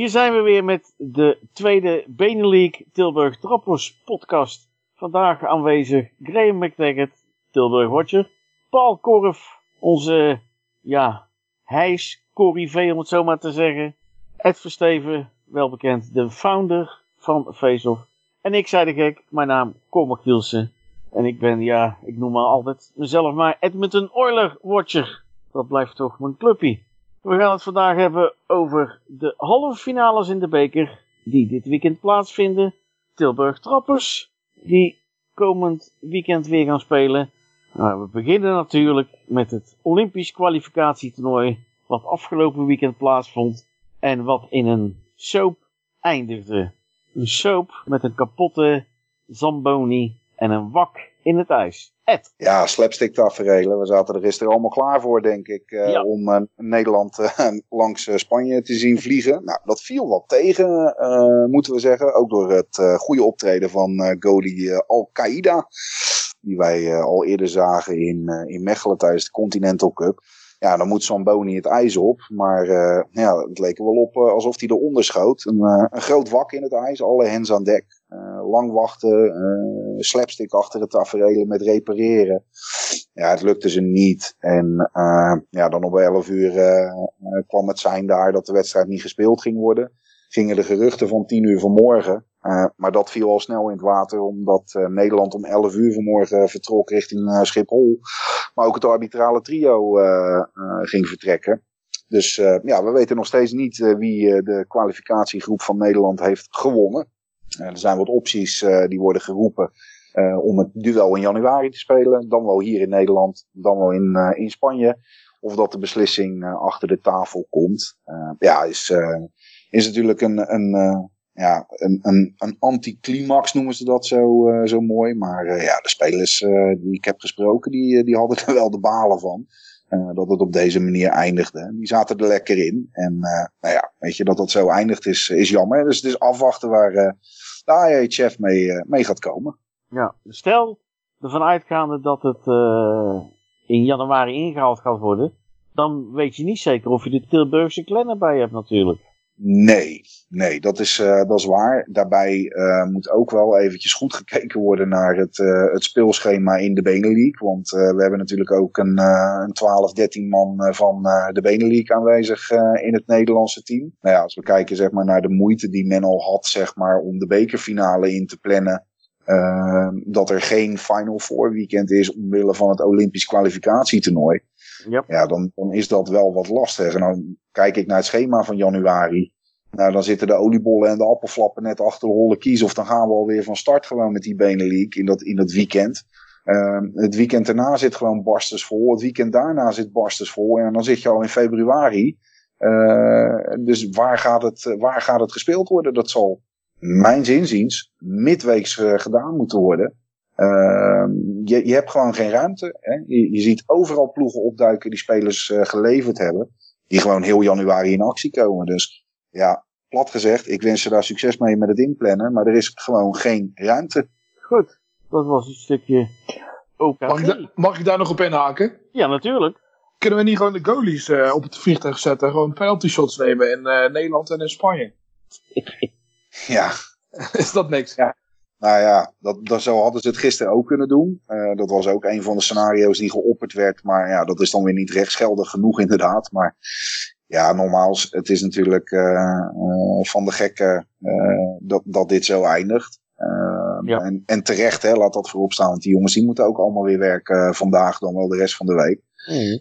Hier zijn we weer met de tweede Benelink Tilburg Trappers podcast. Vandaag aanwezig Graham McTaggart, Tilburg Watcher. Paul Korf, onze, ja, hijs, corrivé om het zo maar te zeggen. Ed Versteven, wel bekend, de founder van Faceoff. En ik zei de gek, mijn naam Cormac Wielsen. En ik ben, ja, ik noem maar altijd mezelf maar Edmonton Oiler Watcher. Dat blijft toch mijn clubpie. We gaan het vandaag hebben over de halve finales in de beker die dit weekend plaatsvinden. Tilburg Trappers die komend weekend weer gaan spelen. Nou, we beginnen natuurlijk met het Olympisch kwalificatietoernooi wat afgelopen weekend plaatsvond en wat in een soap eindigde. Een soap met een kapotte Zamboni en een wak in het ijs. Ed. Ja, slapstick tafereelen. We zaten er gisteren allemaal klaar voor, denk ik, uh, om uh, Nederland uh, langs Spanje te zien vliegen. Nou, dat viel wat tegen, moeten we zeggen. Ook door het goede optreden van Goli Al-Qaeda. Die wij al eerder zagen in, in Mechelen tijdens de Continental Cup. Ja, dan moet zo'n Boni het ijs op. Maar ja, het leek er wel op alsof hij eronder schoot. Een, een groot wak in het ijs, alle hens aan dek. Lang wachten, slapstick achter het tafereel met repareren. Ja, het lukte ze niet. En uh, ja, dan om 11 uur kwam het zijn daar dat de wedstrijd niet gespeeld ging worden. Gingen de geruchten van 10 uur vanmorgen. Maar dat viel al snel in het water, omdat Nederland om 11 uur vanmorgen vertrok richting Schiphol. Maar ook het arbitrale trio ging vertrekken. Dus ja, we weten nog steeds niet wie de kwalificatiegroep van Nederland heeft gewonnen. Er zijn wat opties die worden geroepen. Uh, om het duel in januari te spelen. Dan wel hier in Nederland, dan wel in, in Spanje. Of dat de beslissing achter de tafel komt. ja, is, is natuurlijk een, een, ja, een, een, een anticlimax noemen ze dat zo, zo mooi. Maar ja, de spelers die ik heb gesproken, die, die hadden er wel de balen van. dat het op deze manier eindigde. Die zaten er lekker in. En nou ja, weet je, dat dat zo eindigt is, is jammer. Dus het is afwachten waar de IHF mee, mee gaat komen. Ja, stel ervan uitgaande dat het uh, in januari ingehaald gaat worden, dan weet je niet zeker of je de Tilburgse clan erbij hebt natuurlijk. Nee, nee, dat is, uh, dat is waar. Daarbij uh, moet ook wel eventjes goed gekeken worden naar het, uh, het speelschema in de Benelink. Want we hebben natuurlijk ook een, een 12, 13 man van de Benelink aanwezig in het Nederlandse team. Nou ja, als we kijken zeg maar, naar de moeite die men al had zeg maar, om de bekerfinale in te plannen. Dat er geen Final Four weekend is omwille van het Olympisch kwalificatietoernooi. Ja, dan, dan is dat wel wat lastig. En dan kijk ik naar het schema van januari. Nou, dan zitten de oliebollen en de appelflappen net achter de holle kies. Of dan gaan we alweer van start gewoon met die Benelink in dat, in dat weekend. Uh, het weekend daarna zit gewoon barstens vol. Het weekend daarna zit barstens vol. En dan zit je al in februari. Uh, dus waar gaat, het, waar gaat het gespeeld worden? Dat zal mijn zinziens midweeks uh, gedaan moeten worden. Uh, je, je hebt gewoon geen ruimte. Hè? Je, je, ziet overal ploegen opduiken die spelers uh, geleverd hebben. Die gewoon heel januari in actie komen. Dus ja, plat gezegd, ik wens ze daar succes mee met het inplannen. Maar er is gewoon geen ruimte. Goed, dat was een stukje. Mag ik, mag ik daar nog op inhaken? Ja, natuurlijk. Kunnen we niet gewoon de goalies uh, op het vliegtuig zetten? Gewoon penalty shots nemen in uh, Nederland en in Spanje? Ja. Is dat niks? Ja. Nou ja, dat, dat, zo hadden ze het gisteren ook kunnen doen. Uh, dat was ook een van de scenario's die geopperd werd. Maar ja, dat is dan weer niet rechtsgeldig genoeg inderdaad. Maar ja, nogmaals, het is natuurlijk uh, uh, van de gekke dat, dat dit zo eindigt. Ja. En, en terecht, hè, laat dat voorop staan. Want die jongens die moeten ook allemaal weer werken vandaag dan wel de rest van de week. Mm.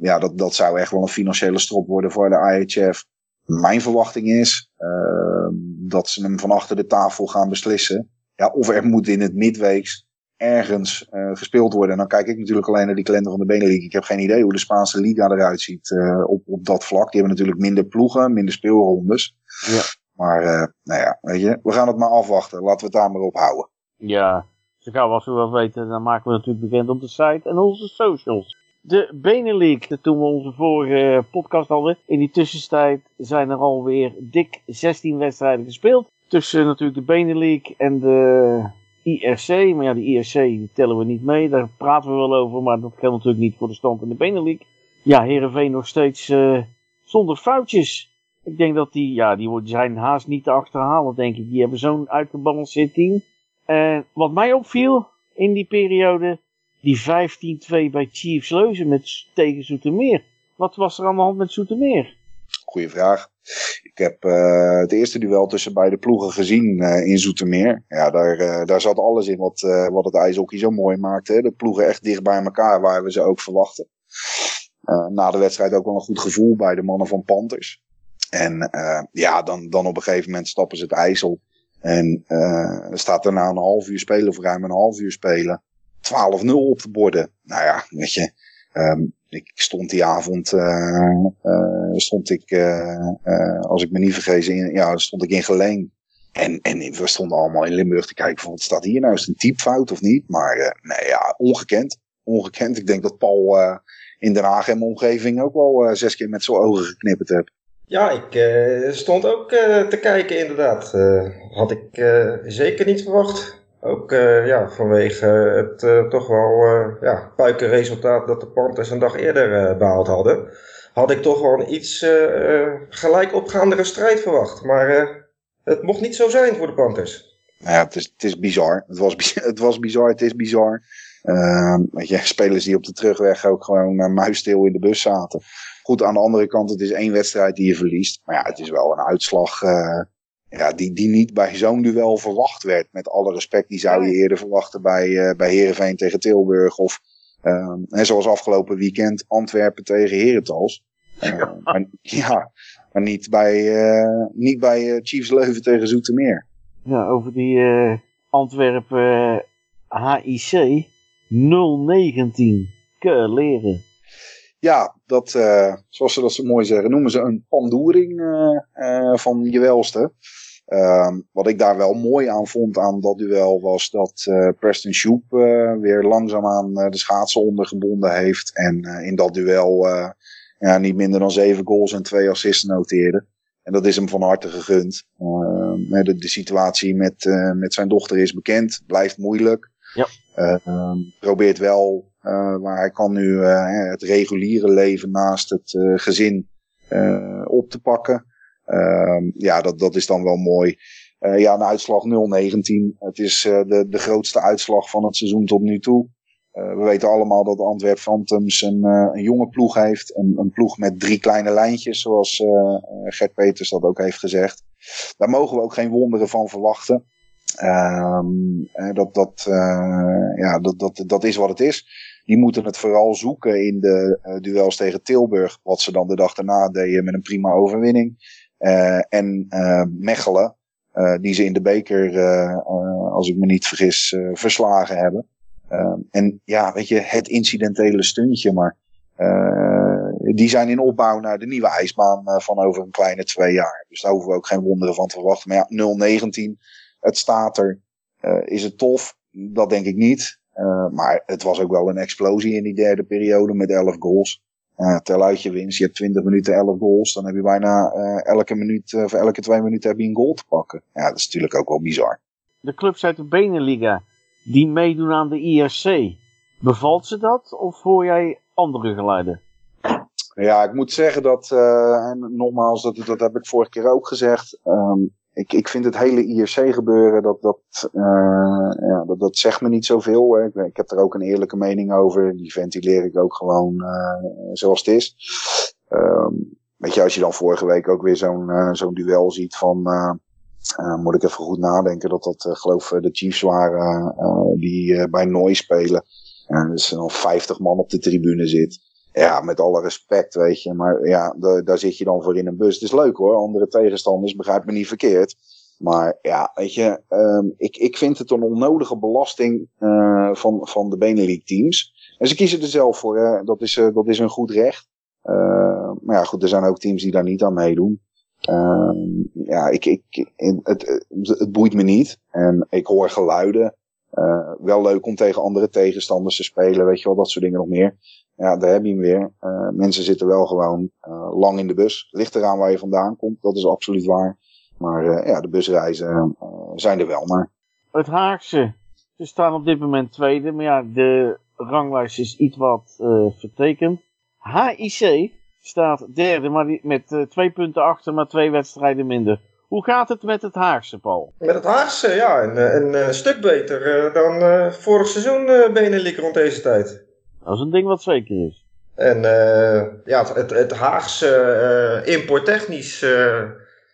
ja, dat, dat zou echt wel een financiële strop worden voor de IHF. Mijn verwachting is uh, dat ze hem van achter de tafel gaan beslissen. Ja, of er moet in het midweeks ergens uh, gespeeld worden. En dan kijk ik natuurlijk alleen naar die kalender van de Benelink. Ik heb geen idee hoe de Spaanse Liga eruit ziet uh, op, op dat vlak. Die hebben natuurlijk minder ploegen, minder speelrondes. Ja. Maar uh, nou ja, weet je, we gaan het maar afwachten. Laten we het daar maar op houden. Ja, ze gaan als we wel weten, dan maken we het natuurlijk bekend op de site en onze socials de Benelink. Toen we onze vorige podcast hadden. In die tussentijd zijn er alweer dik 16 wedstrijden gespeeld. Tussen natuurlijk de Benelink en de IRC. Maar ja, de IRC tellen we niet mee. Daar praten we wel over. Maar dat geldt natuurlijk niet voor de stand in de Benelink. Ja, Herenveen nog steeds uh, zonder foutjes. Ik denk dat die, ja, die zijn haast niet te achterhalen, denk ik. Die hebben zo'n uitgebalanceerd team. En wat mij opviel in die periode, die 15-2 bij Chiefs Leuzen met, tegen Zoetermeer. Wat was er aan de hand met Zoetermeer? Goeie vraag. Ik heb uh, het eerste duel tussen beide ploegen gezien uh, in Zoetermeer. Ja, daar, uh, daar zat alles in wat, wat het ijshockey zo mooi maakte. Hè. De ploegen echt dicht bij elkaar, waar we ze ook verwachten. na de wedstrijd ook wel een goed gevoel bij de mannen van Panthers. En ja, dan, dan op een gegeven moment stappen ze het ijs op. En er staat er na een half uur spelen, of ruim een half uur spelen, 12-0 op de borden. Nou ja, weet je, um, ik stond die avond, uh, uh, stond ik, uh, als ik me niet vergeet, in, ja, stond ik in Geleen. En, en we stonden allemaal in Limburg te kijken van wat staat hier nou? Is het een typfout of niet? Maar nee, ja, ongekend. Ongekend. Ik denk dat Paul in Den Haag en mijn omgeving ook wel zes keer met zijn ogen geknipperd heb. Ja, ik stond ook te kijken inderdaad. had ik zeker niet verwacht. Ook uh, ja, vanwege het uh, toch wel uh, ja, puikenresultaat dat de Panthers een dag eerder behaald hadden. Had ik toch wel een iets gelijk opgaandere strijd verwacht. Maar het mocht niet zo zijn voor de Panthers. Nou ja, het is, het is bizar. Het was, het was bizar, het is bizar. Ehm, je, spelers die op de terugweg ook gewoon muisstil in de bus zaten. Goed, aan de andere kant, het is één wedstrijd die je verliest. Maar ja, het is wel een uitslag ja, die, die niet bij zo'n duel verwacht werd. Met alle respect, die zou je eerder verwachten bij, uh, bij Heerenveen tegen Tilburg. Of uh, zoals afgelopen weekend Antwerpen tegen Herentals. Uh, maar, ja, maar niet bij, uh, niet bij Chiefs Leuven tegen Zoetermeer. Ja, over die Antwerpen HIC 019. Ke leren. Ja, dat, zoals ze dat zo mooi zeggen, noemen ze een pandoering van je welste. Um, wat ik daar wel mooi aan vond aan dat duel was dat uh, Preston Shoep uh, weer langzaamaan uh, de schaatsen ondergebonden heeft. En in dat duel ja, niet minder dan zeven goals en twee assists noteerde. En dat is hem van harte gegund. Ehm, de, de, situatie met, met zijn dochter is bekend, blijft moeilijk. Ja. Ehm, probeert wel, waar hij kan nu het reguliere leven naast het gezin op te pakken. Uh, ja, dat, dat is dan wel mooi. Uh, ja, een uitslag 0-19. Het is uh, de, de grootste uitslag van het seizoen tot nu toe. Uh, we weten allemaal dat Antwerp Phantoms een, een jonge ploeg heeft. Een, een, ploeg met drie kleine lijntjes, zoals Gert Peters dat ook heeft gezegd. Daar mogen we ook geen wonderen van verwachten. Um, dat, dat, ja, dat, dat, dat is wat het is. Die moeten het vooral zoeken in de duels tegen Tilburg. Wat ze dan de dag daarna deden met een prima overwinning. Uh, en uh, Mechelen, uh, die ze in de beker, als ik me niet vergis, verslagen hebben. en ja, weet je, het incidentele stuntje, maar die zijn in opbouw naar de nieuwe ijsbaan van over een kleine twee jaar. Dus daar hoeven we ook geen wonderen van te verwachten. Maar ja, 0-19, het staat er. is het tof? Dat denk ik niet. maar het was ook wel een explosie in die derde periode met 11 goals. Uh, tel uit je winst, je hebt 20 minuten 11 goals, dan heb je bijna uh, elke minuut, uh, voor elke twee minuten heb je een goal te pakken. Ja, dat is natuurlijk ook wel bizar. De clubs uit de Beneliga die meedoen aan de IRC, bevalt ze dat of hoor jij andere geluiden? Ja, ik moet zeggen dat, en nogmaals, dat, dat heb ik vorige keer ook gezegd. Um, ik, ik vind het hele IRC gebeuren, dat, dat, uh, ja, dat, zegt me niet zoveel. Ik, ik, heb er ook een eerlijke mening over. Die ventileer ik ook gewoon uh, zoals het is. Um, weet je, als je dan vorige week ook weer zo'n uh, zo'n duel ziet van... moet ik even goed nadenken dat dat, geloof de Chiefs waren die bij Nooi spelen. En dus nog 50 man op de tribune zit. Ja, met alle respect, weet je. Maar ja, daar zit je dan voor in een bus. Het is leuk hoor, andere tegenstanders, begrijp me niet verkeerd. Maar ja, weet je, um, ik, ik vind het een onnodige belasting uh, van, van de Benelux teams. En ze kiezen er zelf voor. Dat, is, uh, dat is een goed recht. Uh, maar ja, goed, er zijn ook teams die daar niet aan meedoen. Um, ja, ik, ik, het, het boeit me niet. En ik hoor geluiden. wel leuk om tegen andere tegenstanders te spelen, weet je wel, dat soort dingen nog meer ja, daar heb je hem weer. Uh, mensen zitten wel gewoon uh, lang in de bus. Ligt eraan waar je vandaan komt, dat is absoluut waar. Maar uh, ja, de busreizen zijn er wel maar. Het Haagse, ze staan op dit moment tweede, maar ja, de ranglijst is iets wat vertekend. HIC staat derde, maar met uh, twee punten achter, maar twee wedstrijden minder. Hoe gaat het met het Haagse, Paul? Met het Haagse, ja, een, een, een stuk beter dan vorig seizoen uh, Benelink rond deze tijd. Dat is een ding wat zeker is. En ja, het, het, Haagse importtechnisch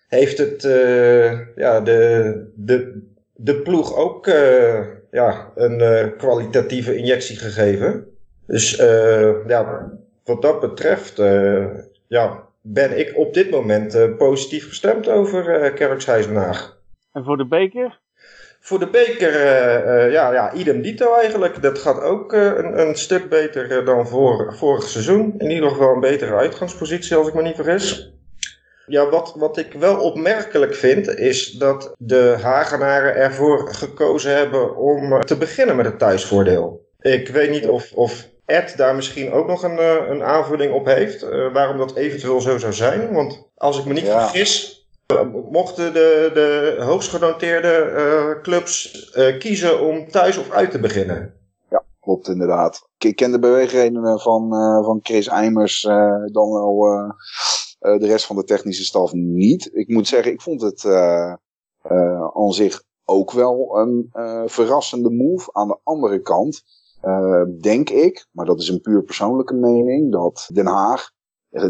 heeft het ja, de, de, de ploeg ook ja, een kwalitatieve injectie gegeven. Dus ja, wat dat betreft uh, ja, ben ik op dit moment uh, positief gestemd over uh, Kerkshuizen En voor de beker? Voor de beker, ja, ja, idem dito eigenlijk. Dat gaat ook een, een, stuk beter dan voor, vorig seizoen. In ieder geval een betere uitgangspositie, als ik me niet vergis. Ja, wat, wat ik wel opmerkelijk vind, is dat de Hagenaren ervoor gekozen hebben om te beginnen met het thuisvoordeel. Ik weet niet of, of Ed daar misschien ook nog een, eh, een aanvulling op heeft. Waarom dat eventueel zo zou zijn. Want als ik me niet vergis, eh, mochten de, de hoogst genoteerde uh, clubs kiezen om thuis of uit te beginnen. Ja, klopt inderdaad. Ik ken de beweegredenen van, van Chris Eimers dan wel de rest van de technische staf niet. Ik moet zeggen, ik vond het aan zich ook wel een verrassende move. Aan de andere kant denk ik, maar dat is een puur persoonlijke mening, dat Den Haag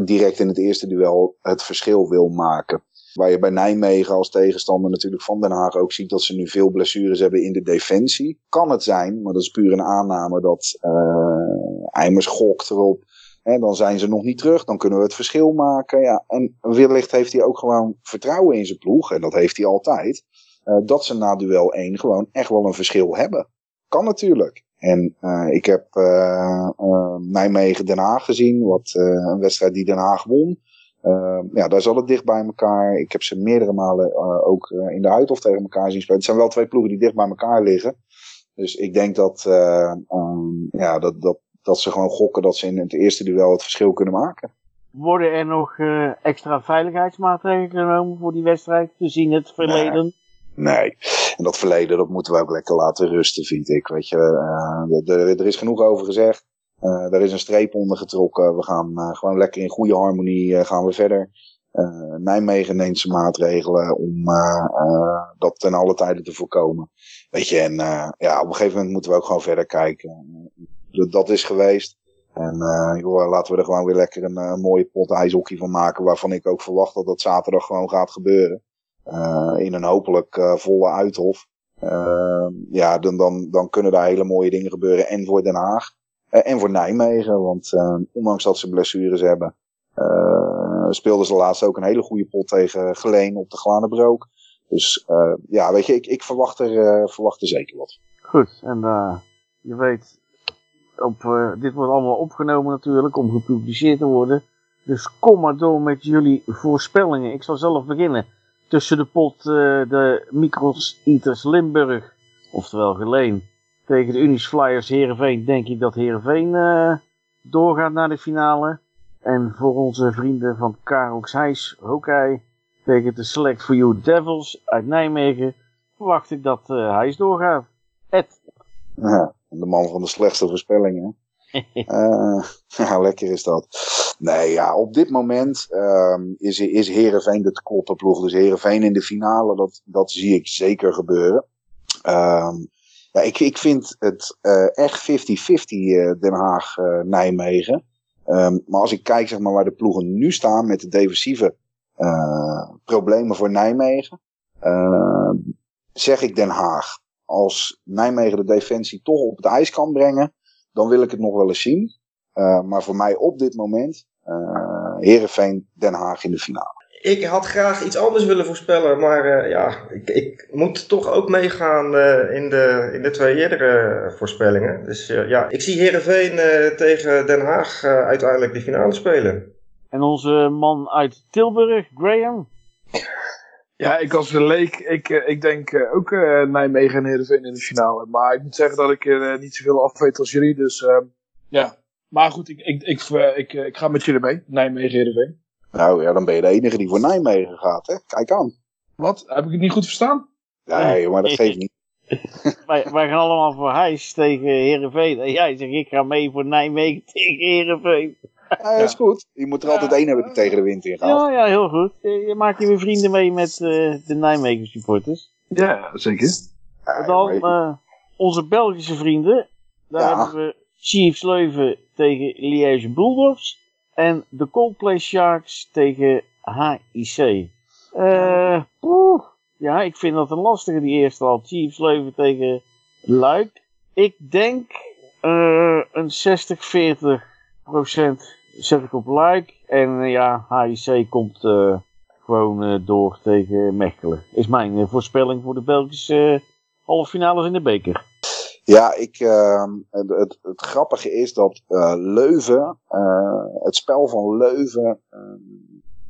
direct in het eerste duel het verschil wil maken. Waar je bij Nijmegen als tegenstander natuurlijk van Den Haag ook ziet dat ze nu veel blessures hebben in de defensie. Kan het zijn, maar dat is puur een aanname dat uh, Eimers gokt erop. Dan zijn ze nog niet terug, dan kunnen we het verschil maken. Ja, en wellicht heeft hij ook gewoon vertrouwen in zijn ploeg, en dat heeft hij altijd. Uh, dat ze na duel 1 gewoon echt wel een verschil hebben. Kan natuurlijk. En uh, ik heb uh, uh, Nijmegen Den Haag gezien, wat een wedstrijd die Den Haag won. Ja, daar zat het dicht bij elkaar. Ik heb ze meerdere malen ook in de Uithof tegen elkaar zien spelen. Het zijn wel twee ploegen die dicht bij elkaar liggen. Dus ik denk dat, um, ja, dat, dat, dat ze gewoon gokken dat ze in het eerste duel het verschil kunnen maken. Worden er nog extra veiligheidsmaatregelen genomen voor die wedstrijd, gezien het verleden? Nee. En dat verleden, dat moeten we ook lekker laten rusten, vind ik. Weet je, uh, er is genoeg over gezegd. Uh, er is een streep onder getrokken. We gaan uh, gewoon lekker in goede harmonie gaan we verder. Nijmegen neemt zijn maatregelen om dat ten alle tijde te voorkomen. Weet je, en ja, op een gegeven moment moeten we ook gewoon verder kijken. dat is geweest. En joh, laten we er gewoon weer lekker een mooie pot ijshockey van maken. Waarvan ik ook verwacht dat dat zaterdag gewoon gaat gebeuren. In een hopelijk volle uithof. Ja, dan, dan, dan kunnen daar hele mooie dingen gebeuren. En voor Den Haag. En voor Nijmegen. Want ondanks dat ze blessures hebben. speelden ze laatst ook een hele goede pot tegen Geleen op de Glanenbroek. Dus ja, weet je, ik, ik verwacht, er, verwacht er zeker wat. Goed, en je weet, op, dit wordt allemaal opgenomen natuurlijk om gepubliceerd te worden. Dus kom maar door met jullie voorspellingen. Ik zal zelf beginnen tussen de pot de Micros Eaters Limburg, oftewel Geleen, tegen de Unis Flyers Heerenveen, denk ik dat Heerenveen uh, doorgaat naar de finale. En voor onze vrienden van Karoks Heijs Hokai tegen de Select for You Devils uit Nijmegen verwacht ik dat uh, Heijs doorgaat. Ed. Ja, de man van de slechtste voorspellingen. uh, ja, lekker is dat. Nee, ja, op dit moment um, is, is Heerenveen de te ploeg. Dus Heerenveen in de finale, dat, dat zie ik zeker gebeuren. Um, ja, ik, ik vind het uh, echt 50-50 uh, Den Haag-Nijmegen. Uh, um, maar als ik kijk zeg maar, waar de ploegen nu staan met de defensieve problemen voor Nijmegen, zeg ik Den Haag. Als Nijmegen de defensie toch op het ijs kan brengen, dan wil ik het nog wel eens zien. Maar voor mij op dit moment Heerenveen Den Haag in de finale. Ik had graag iets anders willen voorspellen, maar uh, ja, ik, ik, moet toch ook meegaan in, de, in de twee eerdere voorspellingen. Dus ja, ik zie Heerenveen tegen Den Haag uiteindelijk de finale spelen. En onze man uit Tilburg, Graham? Ja, ik als leek, ik, ik denk ook Nijmegen en Heerenveen in de finale. Maar ik moet zeggen dat ik er niet zoveel af weet als jullie, dus ja, maar goed, ik, ik, ik, eh, ik, ik ga met jullie mee. Nijmegen, Heerenveen. Nou ja, dan ben je de enige die voor Nijmegen gaat, hè? Kijk aan. Wat? Heb ik het niet goed verstaan? Nee, maar dat geeft niet. wij, wij gaan allemaal voor Huis tegen Heerenveen. En jij zegt, ik ga mee voor Nijmegen tegen Heerenveen. Ja, dat is goed. Je moet er altijd één hebben die tegen de wind ingaat. Ja, ja, heel goed. Je maakt je weer vrienden mee met uh, de Nijmegen supporters. Ja, zeker. Dan uh, onze Belgische vrienden. Daar ja. hebben we Chiefs Leuven tegen Liège Bulldogs. En de Coldplay Sharks tegen HIC. Uh, ja, ik vind dat een lastige die eerste al. Chiefs Leuven tegen Luik. Ik denk uh, een 60-40 procent zet ik op Luik. En uh, ja, HIC komt gewoon door tegen Mechelen. Is mijn voorspelling voor de Belgische halve finales in de beker. Ja, ik, uh, het, het, grappige is dat uh, Leuven, uh, het spel van Leuven, ehm,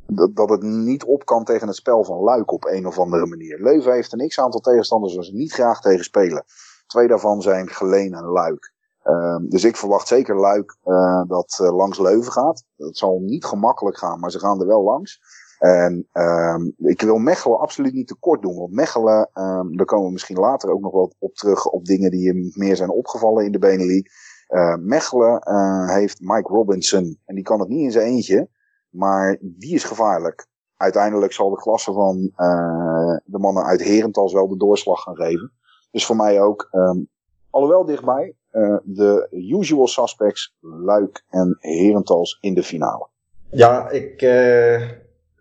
dat, dat het niet op kan tegen het spel van Luik op een of andere manier. Leuven heeft een x-aantal tegenstanders waar ze niet graag tegen spelen. Twee daarvan zijn Geleen en Luik. Ehm, dus ik verwacht zeker Luik uh, dat langs Leuven gaat. Dat zal niet gemakkelijk gaan, maar ze gaan er wel langs. En um, ik wil Mechelen absoluut niet tekort doen. Want Mechelen, um, daar komen we misschien later ook nog wel op terug op dingen die meer zijn opgevallen in de Benelux. Uh, Mechelen uh, heeft Mike Robinson. En die kan het niet in zijn eentje. Maar die is gevaarlijk. Uiteindelijk zal de klasse van uh, de mannen uit Herentals wel de doorslag gaan geven. Dus voor mij ook, um, alhoewel dichtbij, de usual suspects, Luik en Herentals in de finale. Ja, ik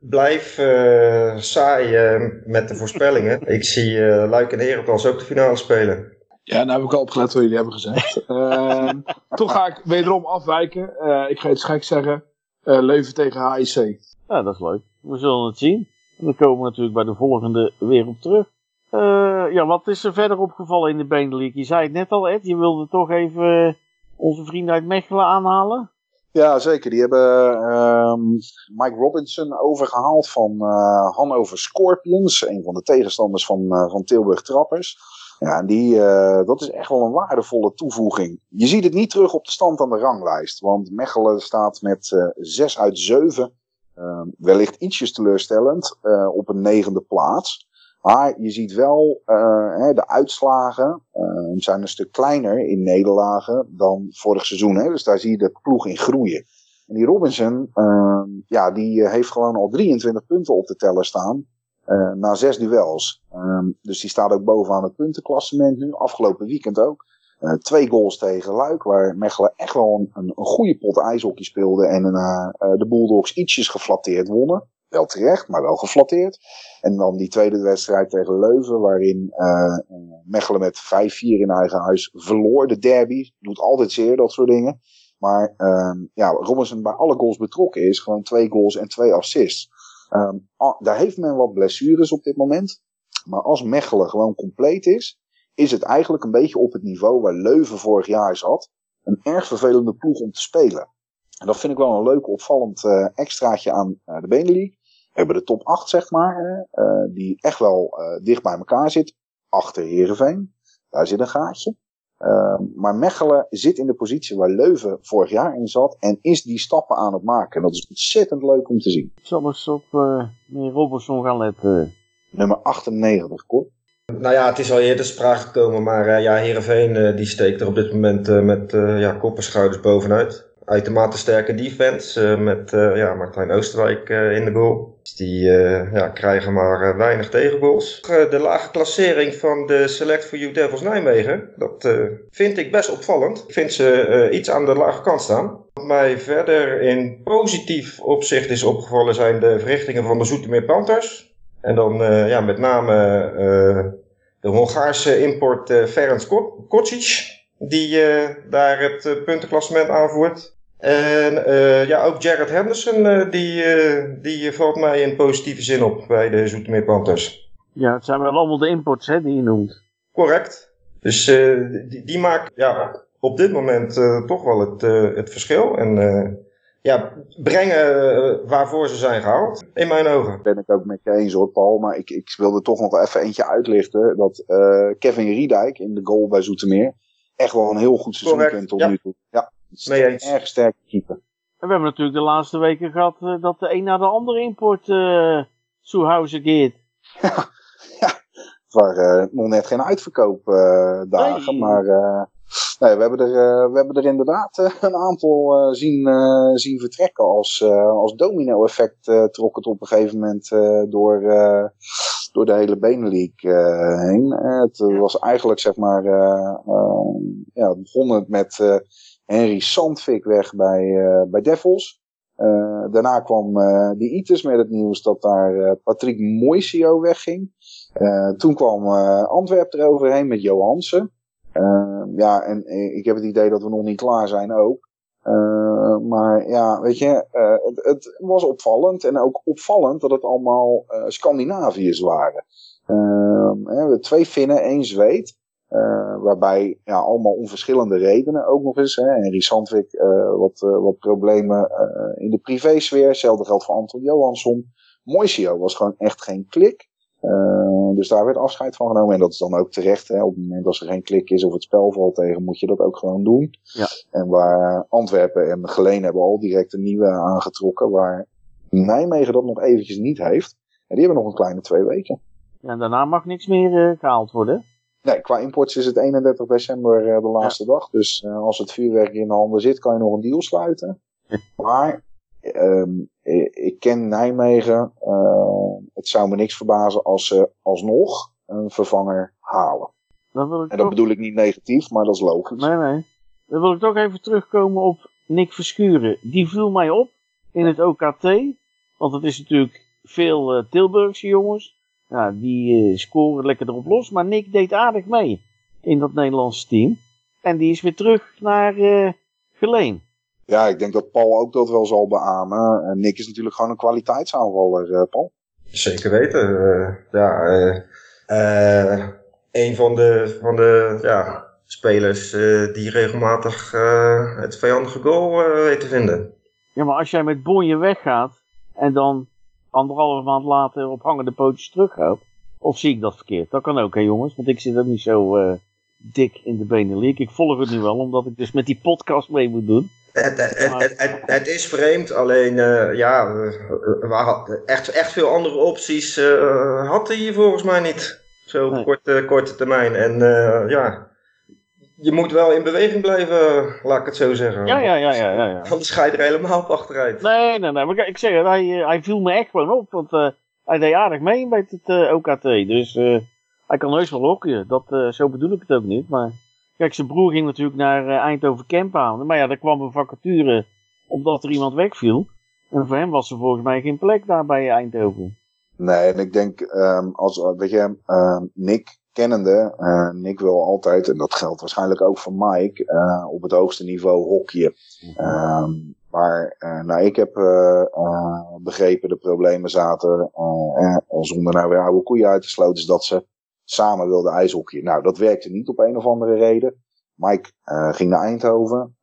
blijf uh, saai uh, met de voorspellingen. ik zie uh, Luik en Herentals ook de finale spelen. Ja, nou heb ik al opgelet wat jullie hebben gezegd. Ehm, toch ga ik wederom afwijken. ik ga iets gek zeggen. Leuven tegen HIC. Ja, dat is leuk. We zullen het zien. En dan komen we natuurlijk bij de volgende weer op terug. ja, wat is er verder opgevallen in de Benelux? Je zei het net al, Ed. Je wilde toch even onze vrienden uit Mechelen aanhalen? Ja, zeker. Die hebben uh, Mike Robinson overgehaald van uh, Hannover Scorpions. Een van de tegenstanders van, uh, van Tilburg Trappers. Ja, en die, uh, dat is echt wel een waardevolle toevoeging. Je ziet het niet terug op de stand aan de ranglijst. Want Mechelen staat met 6 uit 7. Ehm, wellicht ietsjes teleurstellend op een negende plaats. Maar je ziet wel, uh, de uitslagen uh, zijn een stuk kleiner in nederlagen dan vorig seizoen. Hè? Dus daar zie je de ploeg in groeien. En die Robinson, uh, ja, die heeft gewoon al 23 punten op de teller staan. na zes duels. Ehm, dus die staat ook bovenaan het puntenklassement nu. Afgelopen weekend ook. twee goals tegen Luik, waar Mechelen echt wel een, een goede pot ijshockey speelde. En de Bulldogs ietsjes geflatteerd wonnen. Wel terecht, maar wel geflatteerd. En dan die tweede wedstrijd tegen Leuven, waarin uh, Mechelen met 5-4 in eigen huis verloor. De derby, doet altijd zeer dat soort dingen. Maar uh, ja, Robinson bij alle goals betrokken is. Gewoon twee goals en twee assists. Um, daar heeft men wat blessures op dit moment. Maar als Mechelen gewoon compleet is, is het eigenlijk een beetje op het niveau waar Leuven vorig jaar zat. Een erg vervelende ploeg om te spelen. En dat vind ik wel een leuk opvallend uh, extraatje aan uh, de Benelux hebben de top 8, zeg maar, uh, die echt wel uh, dicht bij elkaar zit. Achter Heerenveen. Daar zit een gaatje. Uh, maar Mechelen zit in de positie waar Leuven vorig jaar in zat. En is die stappen aan het maken. En dat is ontzettend leuk om te zien. Ik zal eens op uh, meneer Robertson gaan letten. Nummer 98, Kort. Nou ja, het is al eerder sprake gekomen. Maar ja, Heerenveen die steekt er op dit moment met ja, kop en schouders bovenuit uitermate sterke defense uh, met uh, ja, Martijn Oosterwijk uh, in de goal. Die ja, krijgen maar weinig tegengoals. de lage klassering van de Select for You Devils Nijmegen, dat vind ik best opvallend. Ik vind ze iets aan de lage kant staan. Wat mij verder in positief opzicht is opgevallen zijn de verrichtingen van de Zoetermeer Panthers. En dan ja, met name de Hongaarse import Ferenc Kocic die daar het puntenklassement aanvoert. En uh, ja, ook Jared Henderson, uh, die, uh, die valt mij in positieve zin op bij de Zoetermeer Panthers. Ja, het zijn wel allemaal de imports hè, die je noemt. Correct. Dus die, die maakt ja, op dit moment toch wel het, het verschil. En ja, brengen waarvoor ze zijn gehaald, in mijn ogen. Ben ik ook met je eens hoor, Paul. Maar ik, ik wilde toch nog even eentje uitlichten. Dat Kevin Riedijk in de goal bij Zoetermeer echt wel een heel goed seizoen kent tot nu toe. Ja. Mee eens. Erg sterk keeper. En we hebben natuurlijk de laatste weken gehad uh, dat de een naar de andere import uh, Soehuizen gaat. ja, ja, het waren uh, nog net geen uitverkoopdagen, nee. maar Nee, we hebben er, we hebben er inderdaad een aantal zien, zien vertrekken. Als, als domino-effect trok het op een gegeven moment door, door de hele Benelink heen. het was eigenlijk, zeg maar, ja, het begon het met Henry Sandvik weg bij, bij Devils. Uh, daarna kwam uh, de ITES met het nieuws dat daar uh, Patrick Moisio wegging. toen kwam Antwerpen eroverheen met Johansen. ja, en ik heb het idee dat we nog niet klaar zijn ook. maar ja, weet je, het, het, was opvallend. En ook opvallend dat het allemaal Scandinaviërs waren. hebben twee Finnen, één Zweed. Uh, waarbij ja, allemaal onverschillende redenen ook nog eens. Hè. Henry Sandvik uh, wat, uh, wat problemen in de privésfeer. Hetzelfde geldt voor Anton Johansson. Moisio was gewoon echt geen klik. dus daar werd afscheid van genomen. En dat is dan ook terecht. Hè. Op het moment dat er geen klik is of het spel valt tegen, moet je dat ook gewoon doen. Ja. En waar Antwerpen en Geleen hebben al direct een nieuwe aangetrokken. Waar Nijmegen dat nog eventjes niet heeft. En die hebben nog een kleine twee weken. Ja, en daarna mag niks meer gehaald worden. Nee, qua imports is het 31 december uh, de laatste dag. Dus uh, als het vuurwerk in de handen zit, kan je nog een deal sluiten. maar um, ik ken Nijmegen. Uh, het zou me niks verbazen als ze alsnog een vervanger halen. Wil ik en dat bedoel ik niet negatief, maar dat is logisch. Nee, nee. Dan wil ik toch even terugkomen op Nick Verschuren. Die viel mij op in het OKT. Want het is natuurlijk veel Tilburgse jongens. Ja, die uh, scoren lekker erop los. Maar Nick deed aardig mee in dat Nederlandse team. En die is weer terug naar uh, Geleen. Ja, ik denk dat Paul ook dat wel zal beamen. En Nick is natuurlijk gewoon een kwaliteitsaanvaller, uh, Paul. Zeker weten. ja, een van de, van de ja, spelers die regelmatig het vijandige goal weet te vinden. Ja, maar als jij met Bonje weggaat en dan anderhalve maand later op hangende pootjes teruggaat. Of zie ik dat verkeerd? Dat kan ook, hè jongens. Want ik zit ook niet zo uh, dik in de Benelink. Ik volg het nu wel, omdat ik dus met die podcast mee moet doen. Het, het, het, het is vreemd, alleen uh, ja, we, echt, echt veel andere opties uh, had hij hier volgens mij niet. Zo op korte, korte termijn. En ja, je moet wel in beweging blijven, laat ik het zo zeggen. Ja, ja, ja. ja, ja, ja. Anders ga je er helemaal op achteruit. Nee, nee, nee. Maar ik zeg het, hij, eh, hij viel me echt gewoon op. Want uh, hij deed aardig mee met het uh, eh, OKT. Dus uh, hij kan heus wel hockeyen. Dat, zo bedoel ik het ook niet. Maar kijk, zijn broer ging natuurlijk naar Eindhoven Camp aan. Maar ja, daar kwam een vacature omdat er iemand wegviel. En voor hem was er volgens mij geen plek daar bij Eindhoven. Nee, en ik denk, um, als, weet je, um, Nick kennende, uh, Nick wil altijd, en dat geldt waarschijnlijk ook voor Mike, uh, op het hoogste niveau hockeyen. Um, maar uh, nou, ik heb begrepen, de problemen zaten, zonder nou weer oude koeien uit te sloten, is dat ze samen wilden ijshockeyen. Nou, dat werkte niet op een of andere reden. Mike ging naar Eindhoven,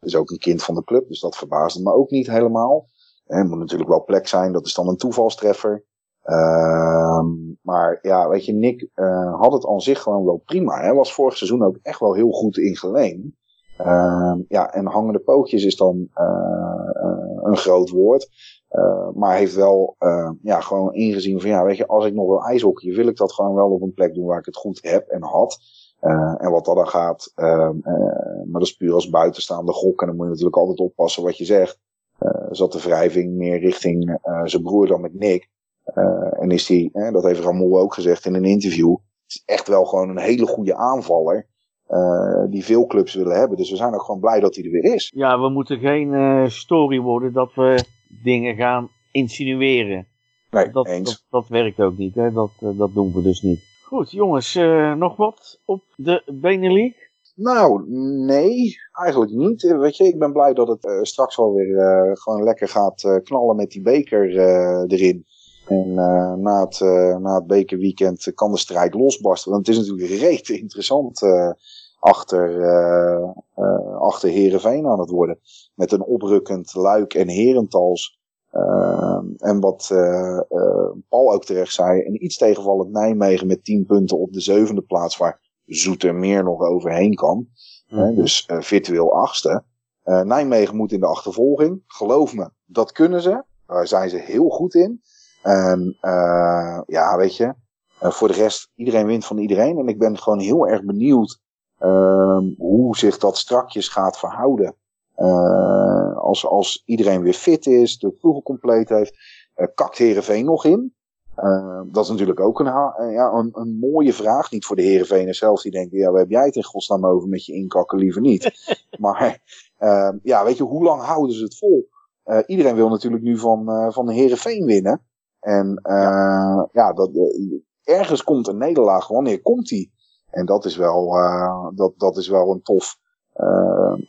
is ook een kind van de club, dus dat verbaasde me ook niet helemaal. Het moet natuurlijk wel plek zijn, dat is dan een toevalstreffer. Uh, maar ja, weet je, Nick uh, had het aan zich gewoon wel prima. Hij was vorig seizoen ook echt wel heel goed in geleen. Uh, ja, en hangende pootjes is dan uh, een groot woord. maar heeft wel ja, gewoon ingezien van ja, weet je, als ik nog wil ijshockey, wil ik dat gewoon wel op een plek doen waar ik het goed heb en had. en wat dat dan gaat, ehm, maar dat is puur als buitenstaande gok. En dan moet je natuurlijk altijd oppassen wat je zegt. zat de wrijving meer richting zijn broer dan met Nick. Uh, en is die, dat heeft Ramon ook gezegd in een interview, is echt wel gewoon een hele goede aanvaller. Uh, die veel clubs willen hebben. Dus we zijn ook gewoon blij dat hij er weer is. Ja, we moeten geen uh, story worden dat we dingen gaan insinueren. Nee, dat, eens. Dat, dat, werkt ook niet, hè? Dat, dat doen we dus niet. Goed, jongens, nog wat op de Benelink? Nou, nee, eigenlijk niet. Weet je, ik ben blij dat het straks wel weer gewoon lekker gaat knallen met die beker erin. En uh, na, het, uh, na het bekerweekend kan de strijd losbarsten. Want het is natuurlijk reet interessant uh, achter, achter Herenveen aan het worden. Met een oprukkend Luik en Herentals. en wat Paul ook terecht zei, een iets tegenvallend Nijmegen met 10 punten op de zevende plaats, waar meer nog overheen kan. Mm dus virtueel achtste. Nijmegen moet in de achtervolging. Geloof me, dat kunnen ze. Daar zijn ze heel goed in. En uh, ja, weet je, uh, voor de rest, iedereen wint van iedereen. En ik ben gewoon heel erg benieuwd Ehm, hoe zich dat strakjes gaat verhouden. als, als iedereen weer fit is, de ploeg compleet heeft. kakt Herenveen nog in? Uh, dat is natuurlijk ook een, ja, een, een, mooie vraag. Niet voor de Herenveeners zelf die denken, ja, waar heb jij het in godsnaam over met je inkakken, liever niet. maar uh, ja, weet je, hoe lang houden ze het vol? Iedereen wil natuurlijk nu van, van de Herenveen winnen. En ja, ja dat, ergens komt een nederlaag. Wanneer komt die? En dat is wel, dat, dat is wel een tof.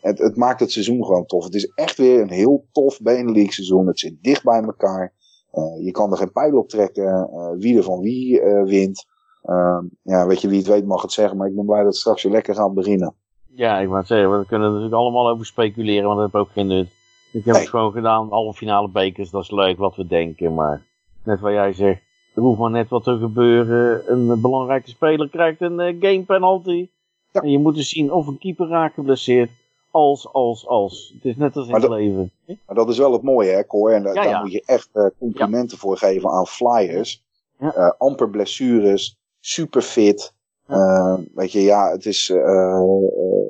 Het, het, maakt het seizoen gewoon tof. Het is echt weer een heel tof Benelux seizoen. Het zit dicht bij elkaar. Uh, je kan er geen pijl op trekken uh, wie er van wie uh, wint. Ehm, ja, weet je, wie het weet mag het zeggen, maar ik ben blij dat het straks weer lekker gaat beginnen. Ja, ik wou zeggen, we kunnen er natuurlijk allemaal over speculeren, want dat heb ook geen nut. Ik heb het gewoon gedaan, alle finale bekers, dat is leuk wat we denken, maar net wat jij zegt, er hoeft maar net wat te gebeuren. Een belangrijke speler krijgt een game penalty. Ja. En je moet dus zien of een keeper raakt geblesseerd als, als, als. Het is net als in het leven. Maar dat is wel het mooie, hè, Cor? En daar moet je echt uh, complimenten voor geven aan Flyers. Amper blessures, super fit. Weet je, ja, het is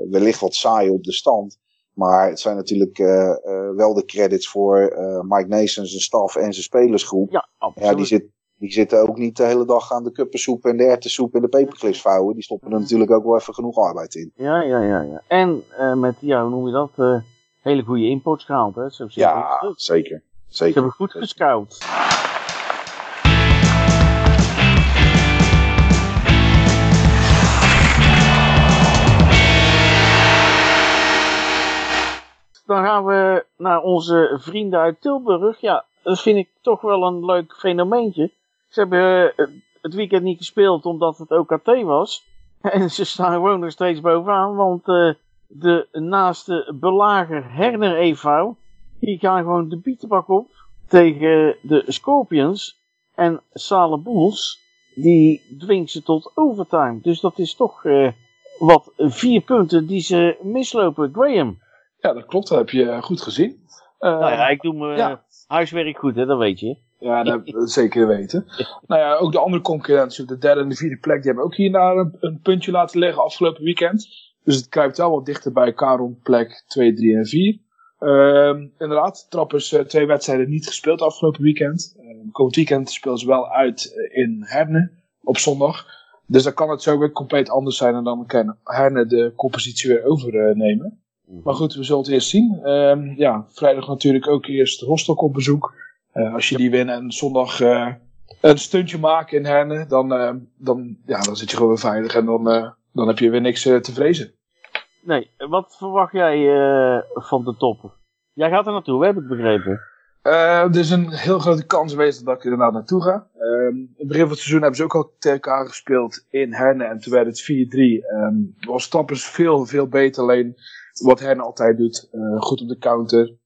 wellicht wat saai op de stand. Maar het zijn natuurlijk wel de credits voor Mike Nason, zijn staf en zijn spelersgroep. Ja, absoluut. Ja, die zit, die zitten ook niet de hele dag aan de kuppensoep en de erwtensoep en de peperklips vouwen. Die stoppen er natuurlijk ook wel even genoeg arbeid in. Ja, ja, ja. ja. En met, ja, hoe noem je dat? Hele goede imports gehaald, hè? Zo ja, zeker. zeker. Ze hebben goed gescout. Dan gaan we naar onze vrienden uit Tilburg. Ja, dat vind ik toch wel een leuk fenomeentje. Ze hebben eh, het weekend niet gespeeld omdat het OKT was. En ze staan gewoon nog steeds bovenaan, want uh, de naaste belager Herner e.v. die gaan gewoon de bietenbak op tegen de Scorpions. En Sale Bulls, die dwingt ze tot overtime. Dus dat is toch uh, wat vier punten die ze mislopen. Graham. Ja, dat klopt. Dat heb je goed gezien. Uh, nou ja, ik doe mijn huiswerk goed, hè, dat weet je. Ja, dat, zeker weten. nou ja, ook de andere concurrentie, de derde en de vierde plek, die hebben ook hierna een, een puntje laten liggen afgelopen weekend. Dus het kruipt wel wat dichter bij elkaar rond plek 2, 3 en 4. Uh, ehm, inderdaad, Trappers uh, twee wedstrijden niet gespeeld afgelopen weekend. Uh, komend weekend spelen ze wel uit eh, in Herne op zondag. Dus dan kan het zo weer compleet anders zijn en dan kan Herne de compositie weer overnemen. Mhm. Maar goed, we zullen het eerst zien. Uh, ja, vrijdag natuurlijk ook eerst Rostock op bezoek. Uh, als je die wint en zondag uh, een stuntje maken in Herne, dan, uh, dan, ja, dan zit je gewoon weer veilig en dan, dan heb je weer niks te vrezen. Nee, wat verwacht jij van de top? Jij gaat er naartoe, heb ik begrepen. er is een heel grote kans geweest dat ik er inderdaad naartoe ga. Ehm, in het begin van het seizoen hebben ze ook al tegen elkaar gespeeld in Herne en toen werd het 4-3. Um, was Tappers veel, veel beter, alleen wat Herne altijd doet. goed op de counter,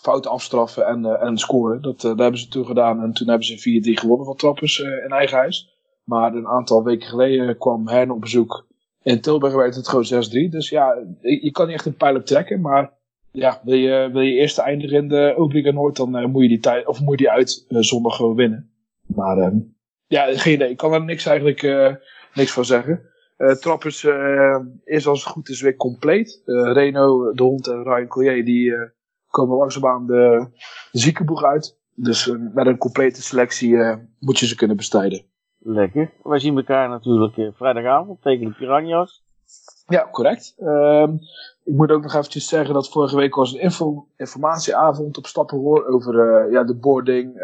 fouten afstraffen en, uh, en scoren. Dat, uh, hebben ze toen gedaan. En toen hebben ze 4-3 gewonnen van Trappers uh, in eigen huis. Maar een aantal weken geleden kwam Hern op bezoek. In Tilburg werd het gewoon 6-3. Dus ja, je kan niet echt een pijl op trekken. Maar ja, wil je, wil je eerst eindigen in de Obliga Noord, dan moet je die tijd, of moet je die uit zondag gewoon winnen. Maar ehm, ja, geen idee. Ik kan er niks eigenlijk niks van zeggen. Trappers is als het goed is weer compleet. Reno, de hond en Ryan Collier, die komen langzaamaan de, de ziekenboeg uit. Dus uh, met een complete selectie uh, moet je ze kunnen bestrijden. Lekker. Wij zien elkaar natuurlijk uh, vrijdagavond tegen de Piranha's. Ja, correct. Um, ik moet ook nog eventjes zeggen dat vorige week was een info informatieavond op Stappenhoor over ja, de boarding.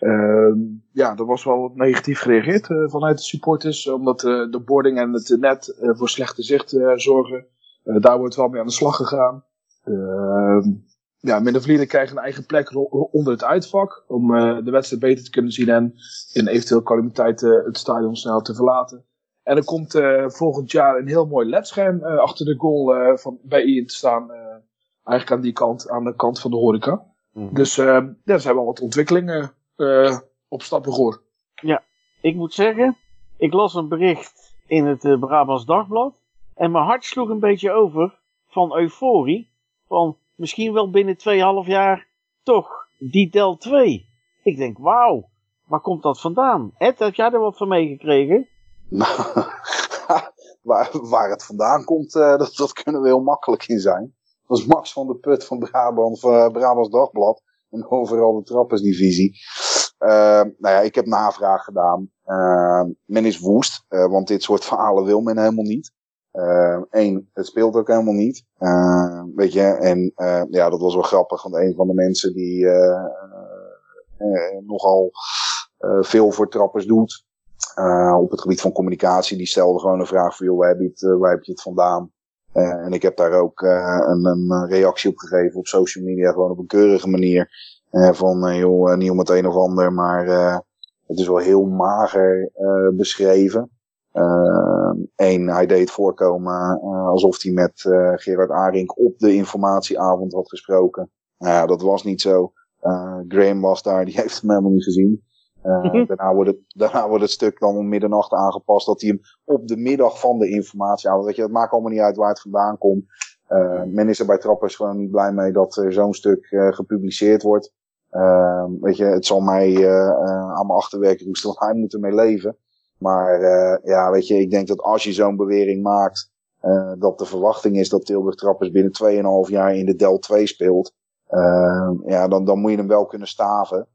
Um, ja, er was wel wat negatief gereageerd vanuit de supporters, omdat de boarding en het net voor slechte zicht zorgen. daar wordt wel mee aan de slag gegaan. Uh, ja, Middenvlieden krijgen een eigen plek onder het uitvak. Om uh, de wedstrijd beter te kunnen zien en in eventueel calamiteit uh, het stadion snel te verlaten. En er komt uh, volgend jaar een heel mooi ledscherm achter de goal van, bij Ian te staan. eigenlijk aan die kant, aan de kant van de horeca. Mm. Dus ja, er zijn wel wat ontwikkelingen op Stappengoor. Ja, ik moet zeggen, ik las een bericht in het Brabants Dagblad. En mijn hart sloeg een beetje over van euforie van misschien wel binnen 2,5 jaar toch die Del 2. Ik denk, wauw, waar komt dat vandaan? Ed, heb jij er wat van meegekregen? Nou, waar, waar het vandaan komt, dat, dat kunnen we heel makkelijk in zijn. Dat is Max van de Put van Brabant, van Brabants Dagblad. En overal de trappersdivisie. Uh, nou ja, ik heb navraag gedaan. Uh, men is woest, uh, want dit soort verhalen wil men helemaal niet. Eén, het speelt ook helemaal niet. weet je, en ja, dat was wel grappig, want een van de mensen die nogal veel voor trappers doet, op het gebied van communicatie, die stelde gewoon een vraag van, joh, waar heb je het, vandaan? En ik heb daar ook een, een, reactie op gegeven op social media, gewoon op een keurige manier. Van, joh, niet om het een of ander, maar het is wel heel mager beschreven. Eén, hij deed voorkomen alsof hij met Gerard Arink op de informatieavond had gesproken. Nou ja, dat was niet zo. Graham was daar, die heeft hem helemaal niet gezien. Uh, daarna, wordt het, daarna wordt het stuk dan om middernacht aangepast dat hij hem op de middag van de informatie houdt. Weet je, het maakt allemaal niet uit waar het vandaan komt. Uh, men is er bij Trappers gewoon niet blij mee dat er zo'n stuk uh, gepubliceerd wordt. Weet je, het zal mij aan mijn achterwerk roesten, want hij moet leven. Maar ja, weet je, ik denk dat als je zo'n bewering maakt, dat de verwachting is dat Tilburg Trappers binnen 2,5 jaar in de Del 2 speelt. ja, dan, dan moet je hem wel kunnen staven.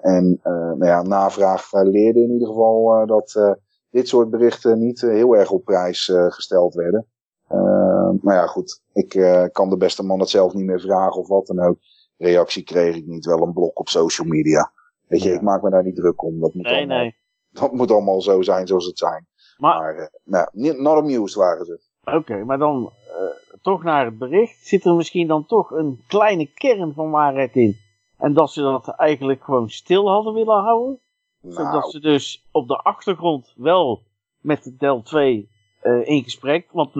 En nou ja, navraag leerde in ieder geval dat dit soort berichten niet heel erg op prijs gesteld werden. maar ja, goed, ik kan de beste man het zelf niet meer vragen of wat dan ook. Reactie kreeg ik niet, wel een blok op social media. Weet je, ik maak me daar niet druk om. Dat moet, nee, allemaal, nee. dat moet allemaal zo zijn zoals het zijn. Maar, maar nou, not amused waren ze. Oké, maar dan toch naar het bericht. Zit er misschien dan toch een kleine kern van waarheid in? En dat ze dat eigenlijk gewoon stil hadden willen houden. Nou. Zodat ze dus op de achtergrond wel met de Del 2 uh, in gesprek, want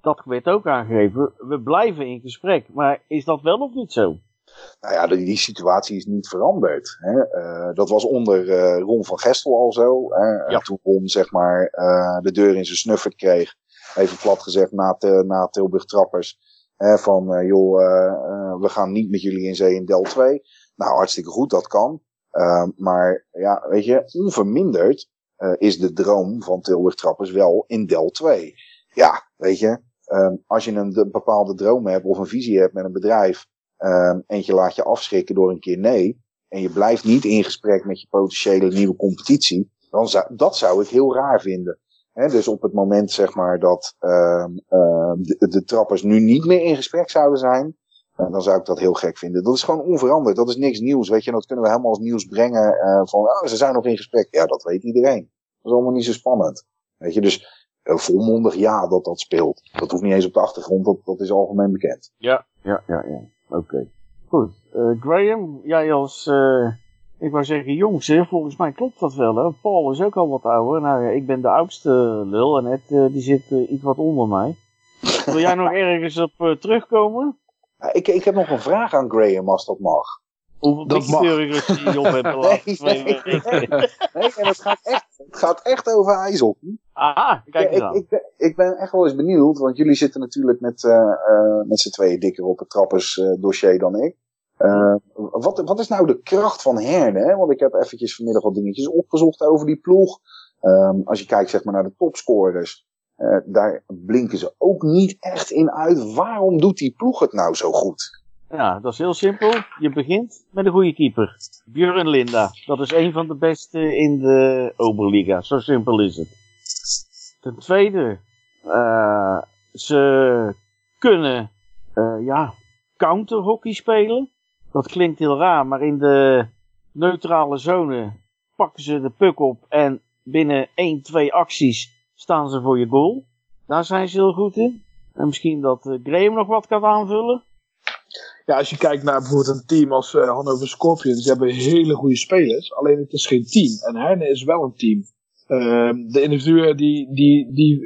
dat werd ook aangegeven, we blijven in gesprek. Maar is dat wel of niet zo? Nou ja, die, die situatie is niet veranderd. Hè. Uh, dat was onder uh, Ron van Gestel al zo. Hè. Ja. Toen Ron zeg maar de deur in zijn snuffert kreeg. Even plat gezegd na, te, na Tilburg Trappers. Hè, van joh, we gaan niet met jullie in zee in Del 2. Nou, hartstikke goed, dat kan. Maar ja, weet je, onverminderd is de droom van Tilburg Trappers wel in Del 2. Ja, weet je, als je een bepaalde droom hebt of een visie hebt met een bedrijf ehm, en je laat je afschrikken door een keer nee, en je blijft niet in gesprek met je potentiële nieuwe competitie, dan zou, dat zou ik heel raar vinden. He, dus op het moment zeg maar dat ehm, de, de trappers nu niet meer in gesprek zouden zijn, dan zou ik dat heel gek vinden. Dat is gewoon onveranderd. Dat is niks nieuws. Weet je, dat kunnen we helemaal als nieuws brengen. Uh, van, oh, ze zijn nog in gesprek. Ja, dat weet iedereen. Dat is allemaal niet zo spannend. Weet je, dus uh, volmondig ja dat dat speelt. Dat hoeft niet eens op de achtergrond. Dat, dat is algemeen bekend. Ja, ja, ja, ja. Oké. Goed. Uh, Graham, jij als, ik wou zeggen jongste, volgens mij klopt dat wel. Hè? Paul is ook al wat ouder. Nou ja, ik ben de oudste lul en Ed die zit iets wat onder mij. Wil jij nog ergens op terugkomen? Ik, ik heb nog een vraag aan Graham, als dat mag. Hoeveel dat mag. die op hebt nee, nee, nee, nee, en het gaat echt, het gaat echt over ijshockey. Aha, kijk ja, ik, ik, ik, ben echt wel eens benieuwd, want jullie zitten natuurlijk met, uh, uh, met z'n tweeën dikker op het trappers uh, dossier dan ik. wat, wat is nou de kracht van Herne? Hè? Want ik heb eventjes vanmiddag wat dingetjes opgezocht over die ploeg. Um, als je kijkt zeg maar naar de topscorers. Daar blinken ze ook niet echt in uit. Waarom doet die ploeg het nou zo goed? Ja, dat is heel simpel. Je begint met een goede keeper. Björn Linda. Dat is een van de beste in de Oberliga. Zo simpel is het. Ten tweede, uh, ze kunnen uh, ja, counterhockey spelen. Dat klinkt heel raar, maar in de neutrale zone pakken ze de puck op en binnen 1, 2 acties staan ze voor je goal. Daar zijn ze heel goed in. En misschien dat uh, Graham nog wat kan aanvullen. Ja, als je kijkt naar bijvoorbeeld een team als uh, Hannover Scorpions, die hebben hele goede spelers, alleen het is geen team. En Herne is wel een team. Uh, de individuen die, die, die,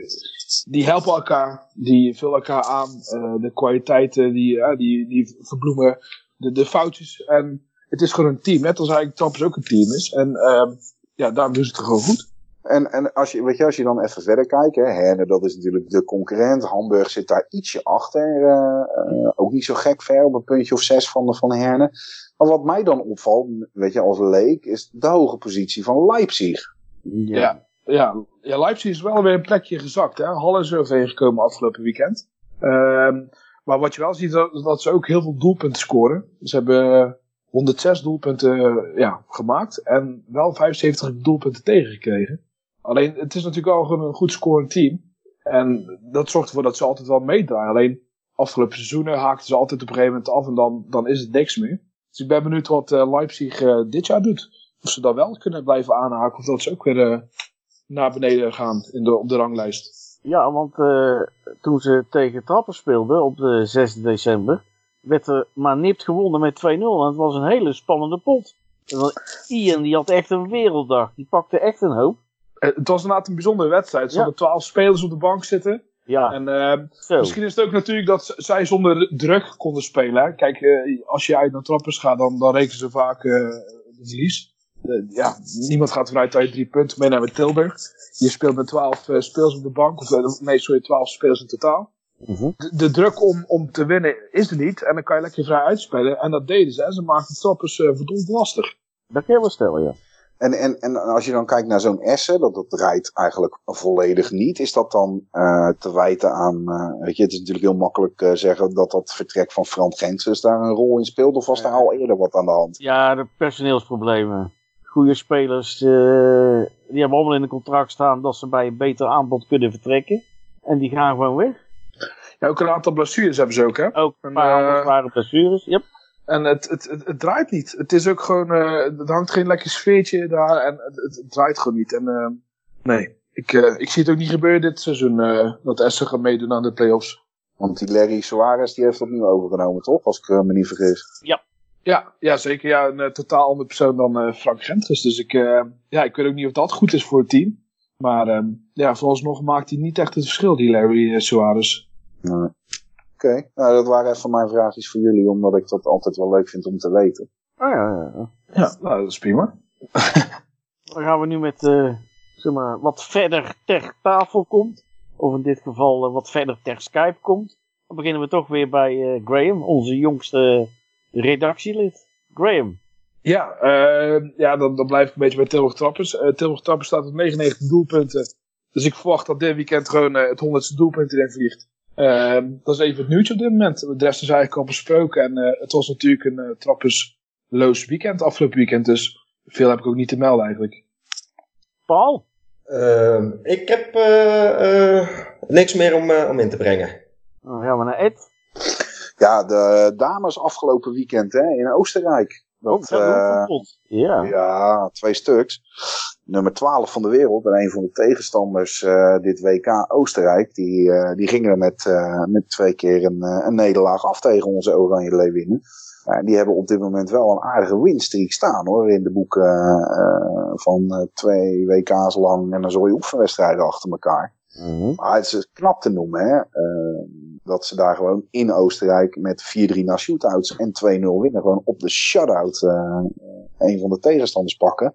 die helpen elkaar, die vullen elkaar aan. Uh, de kwaliteiten die, die, die verbloemen de, de foutjes. En het is gewoon een team, net als eigenlijk Trappers ook een team is. En ehm, ja, daarom doen ze het gewoon goed. En, en als, je, weet je, als je dan even verder kijkt, hè, Herne, dat is natuurlijk de concurrent. Hamburg zit daar ietsje achter. Uh, uh, ook niet zo gek ver, op een puntje of zes van, van Herne. Maar wat mij dan opvalt, weet je, als leek, is de hoge positie van Leipzig. Ja. ja, ja, Leipzig is wel weer een plekje gezakt. Hè? Halle is er overheen gekomen afgelopen weekend. Ehm, maar wat je wel ziet, dat, dat ze ook heel veel doelpunten scoren. Ze hebben 106 doelpunten ja, gemaakt en wel 75 doelpunten tegengekregen. Alleen, het is natuurlijk gewoon een goed scorend team. En dat zorgt ervoor dat ze altijd wel meedraaien. Alleen, afgelopen seizoenen haakten ze altijd op een gegeven moment af en dan, dan is het niks meer. Dus ik ben benieuwd wat uh, Leipzig uh, dit jaar doet. Of ze dan wel kunnen blijven aanhaken of dat ze ook weer uh, naar beneden gaan in de, op de ranglijst. Ja, want toen ze tegen Trappen speelden op de 6 december, werd er maar nipt gewonnen met 2-0. En het was een hele spannende pot. Ian die had echt een werelddag. Die pakte echt een hoop. Het was inderdaad een bijzondere wedstrijd. Er hadden twaalf spelers op de bank zitten. Ja. En uh, misschien is het ook natuurlijk dat zij zonder druk konden spelen. Kijk, uh, als je uit naar trappers gaat, dan, dan rekenen ze vaak uh, de verlies. ja, niemand gaat vanuit dat je drie punten meeneemt met Tilburg. Je speelt met twaalf spelers op de bank. Of nee, sorry, twaalf spelers in totaal. Mm -hmm. de, de, druk om, om te winnen is er niet. En dan kan je lekker vrij uitspelen. En dat deden ze. En ze maakten trappers verdomd lastig. Dat kan je wel stellen, ja. En, en, en als je dan kijkt naar zo'n Essen, dat, dat draait eigenlijk volledig niet. Is dat dan uh, te wijten aan, uh, weet je, het is natuurlijk heel makkelijk uh, zeggen dat dat vertrek van Frans Genses daar een rol in speelt. Of was daar al eerder wat aan de hand? Ja, de personeelsproblemen. Goede spelers, die hebben allemaal in een contract staan dat ze bij een beter aanbod kunnen vertrekken. En die gaan gewoon weg. Ja, ook een aantal blessures hebben ze ook, hè? Ook een paar zware blessures, yep. En het, het, het, het, draait niet. Het is ook gewoon, uh, er hangt geen lekker sfeertje daar en het, het draait gewoon niet. En uh, nee, ik, uh, ik zie het ook niet gebeuren dit seizoen, dat Essen gaat meedoen aan de play-offs. Want die Larry Suarez die heeft opnieuw overgenomen, toch? Als ik me niet vergis. Ja. Ja, ja zeker. Ja, een totaal andere persoon dan Frank Gentges. Dus ik, ja, ik weet ook niet of dat goed is voor het team. Maar um, ja, vooralsnog maakt hij niet echt het verschil, die Larry Suarez. Nee. Oké, okay. nou, dat waren even mijn vraagjes voor jullie, omdat ik dat altijd wel leuk vind om te weten. Ah ja, ja, ja. Ja, nou, dat is prima. Dan gaan we nu met, uh, zeg maar, wat verder ter tafel komt. Of in dit geval uh, wat verder ter Skype komt. Dan beginnen we toch weer bij uh, Graham, onze jongste redactielid. Graham. Ja, ja dan, dan blijf ik een beetje bij Tilburg Trappers. Tilburg Trappers staat op 99 doelpunten. Dus ik verwacht dat dit weekend gewoon het 100ste doelpunt erin vliegt. Uh, dat is even het nieuwtje op dit moment. De rest is eigenlijk al besproken. En uh, het was natuurlijk een uh, trappersloos weekend, afgelopen weekend. Dus veel heb ik ook niet te melden eigenlijk. Paul? Uh, ik heb uh, niks meer om, om in te brengen. Dan gaan we naar Ed. Ja, de dames afgelopen weekend hè, in Oostenrijk. Dat, oh, dat ja. ja, twee stuks nummer 12 van de wereld en een van de tegenstanders uh, dit WK Oostenrijk, die, uh, die gingen er met, met twee keer een, een nederlaag af tegen onze Oranje Leeuwinnen. die hebben op dit moment wel een aardige winstreak staan hoor, in de boeken van twee WK's lang en dan zo'n oefenwedstrijden achter elkaar. Mm -hmm. Maar het is knap te noemen hè, dat ze daar gewoon in Oostenrijk met 4-3 na shootouts en 2-0 winnen. Gewoon op de shutout een van de tegenstanders pakken.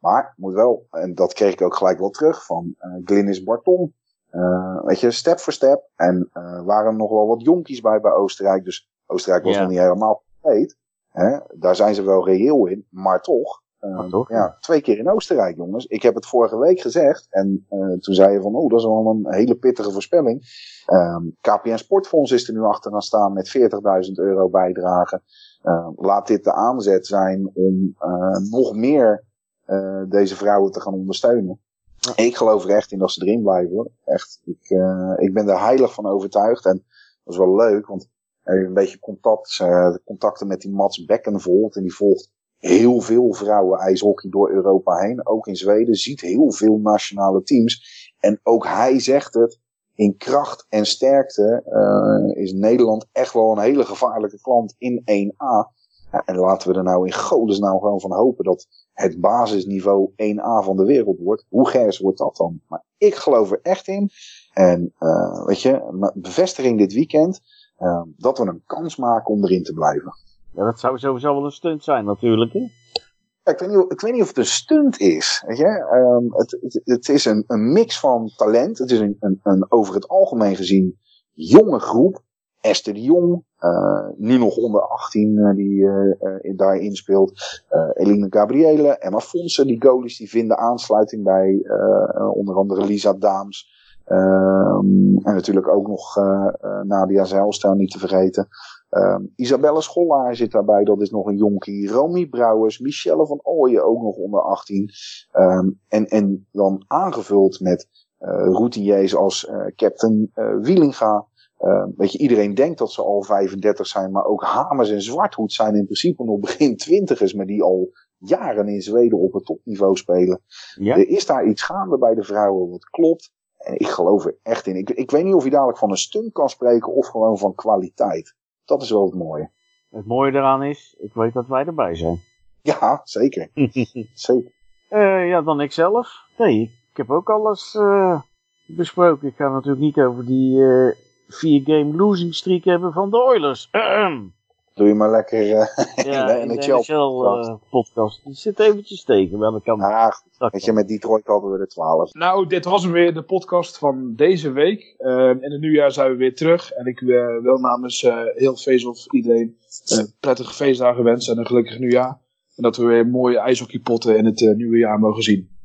Maar moet wel, en dat kreeg ik ook gelijk wel terug van uh, Glynis Barton. Uh, weet je, step voor step. En uh, waren nog wel wat jonkies bij bij Oostenrijk. Dus Oostenrijk was nog niet helemaal compleet. Hè? Daar zijn ze wel reëel in, maar toch. Uh, Maar toch, ja, twee keer in Oostenrijk, jongens. Ik heb het vorige week gezegd. En uh, toen zei je van, oh, dat is wel een hele pittige voorspelling. Um, KPN Sportfonds is er nu achter gaan staan met 40.000 euro bijdragen. Uh, laat dit de aanzet zijn om uh, nog meer uh, deze vrouwen te gaan ondersteunen. Ja. Ik geloof er echt in dat ze erin blijven. Hoor. Echt. Ik, ik ben er heilig van overtuigd. En dat is wel leuk, want een beetje contact, contacten met die Mats Bekkenvold. En die volgt heel veel vrouwen ijshockey door Europa heen. Ook in Zweden. Ziet heel veel nationale teams. En ook hij zegt het. In kracht en sterkte uh, is Nederland echt wel een hele gevaarlijke klant in 1A. Ja, en laten we er nou in godesnaam gewoon van hopen dat het basisniveau 1A van de wereld wordt. Hoe gers wordt dat dan? Maar ik geloof er echt in. En uh, weet je, bevestiging dit weekend uh, dat we een kans maken om erin te blijven. Ja, dat zou sowieso wel een stunt zijn natuurlijk. Hè? Ja, ik, weet niet, ik weet niet of het een stunt is. Weet je? Um, het, het, is een, een, mix van talent. Het is een, een, een over het algemeen gezien jonge groep. Esther de Jong, nu nog onder 18 die daarin speelt. Eline Gabriele, Emma Fonsen, die goalies die vinden aansluiting bij onder andere Lisa Daams. Ehm, en natuurlijk ook nog Nadia Zijlstra niet te vergeten. Um, Isabelle Schollaar zit daarbij, dat is nog een jonkie. Romy Brouwers, Michelle van Ooyen ook nog onder 18. Um, en, en dan aangevuld met uh, routiniers als uh, Captain uh, Wielinga. Uh, weet je, iedereen denkt dat ze al 35 zijn, maar ook Hamers en Zwarthoed zijn in principe nog begin twintigers, maar die al jaren in Zweden op het topniveau spelen. Ja. Er is daar iets gaande bij de vrouwen, wat klopt. En ik geloof er echt in. Ik, ik weet niet of je dadelijk van een stunt kan spreken of gewoon van kwaliteit. Dat is wel het mooie. Het mooie eraan is, ik weet dat wij erbij zijn. Ja, zeker. zeker. Uh, ja, dan ikzelf. Nee, ik heb ook alles uh, besproken. Ik ga natuurlijk niet over die uh, vier game losing streak hebben van de Oilers. Doe je maar lekker uh, ja, in de NHL-podcast. Die zit eventjes tegen. Welke kan ah, weet je, met Detroit hadden we de 12. Nou, dit was hem weer, de podcast van deze week. Uh, in het nieuwjaar zijn we weer terug. En ik uh, wil namens uh, heel of iedereen prettige feestdagen wensen en een gelukkig nieuwjaar. En dat we weer mooie ijshockeypotten in het nieuwe jaar mogen zien.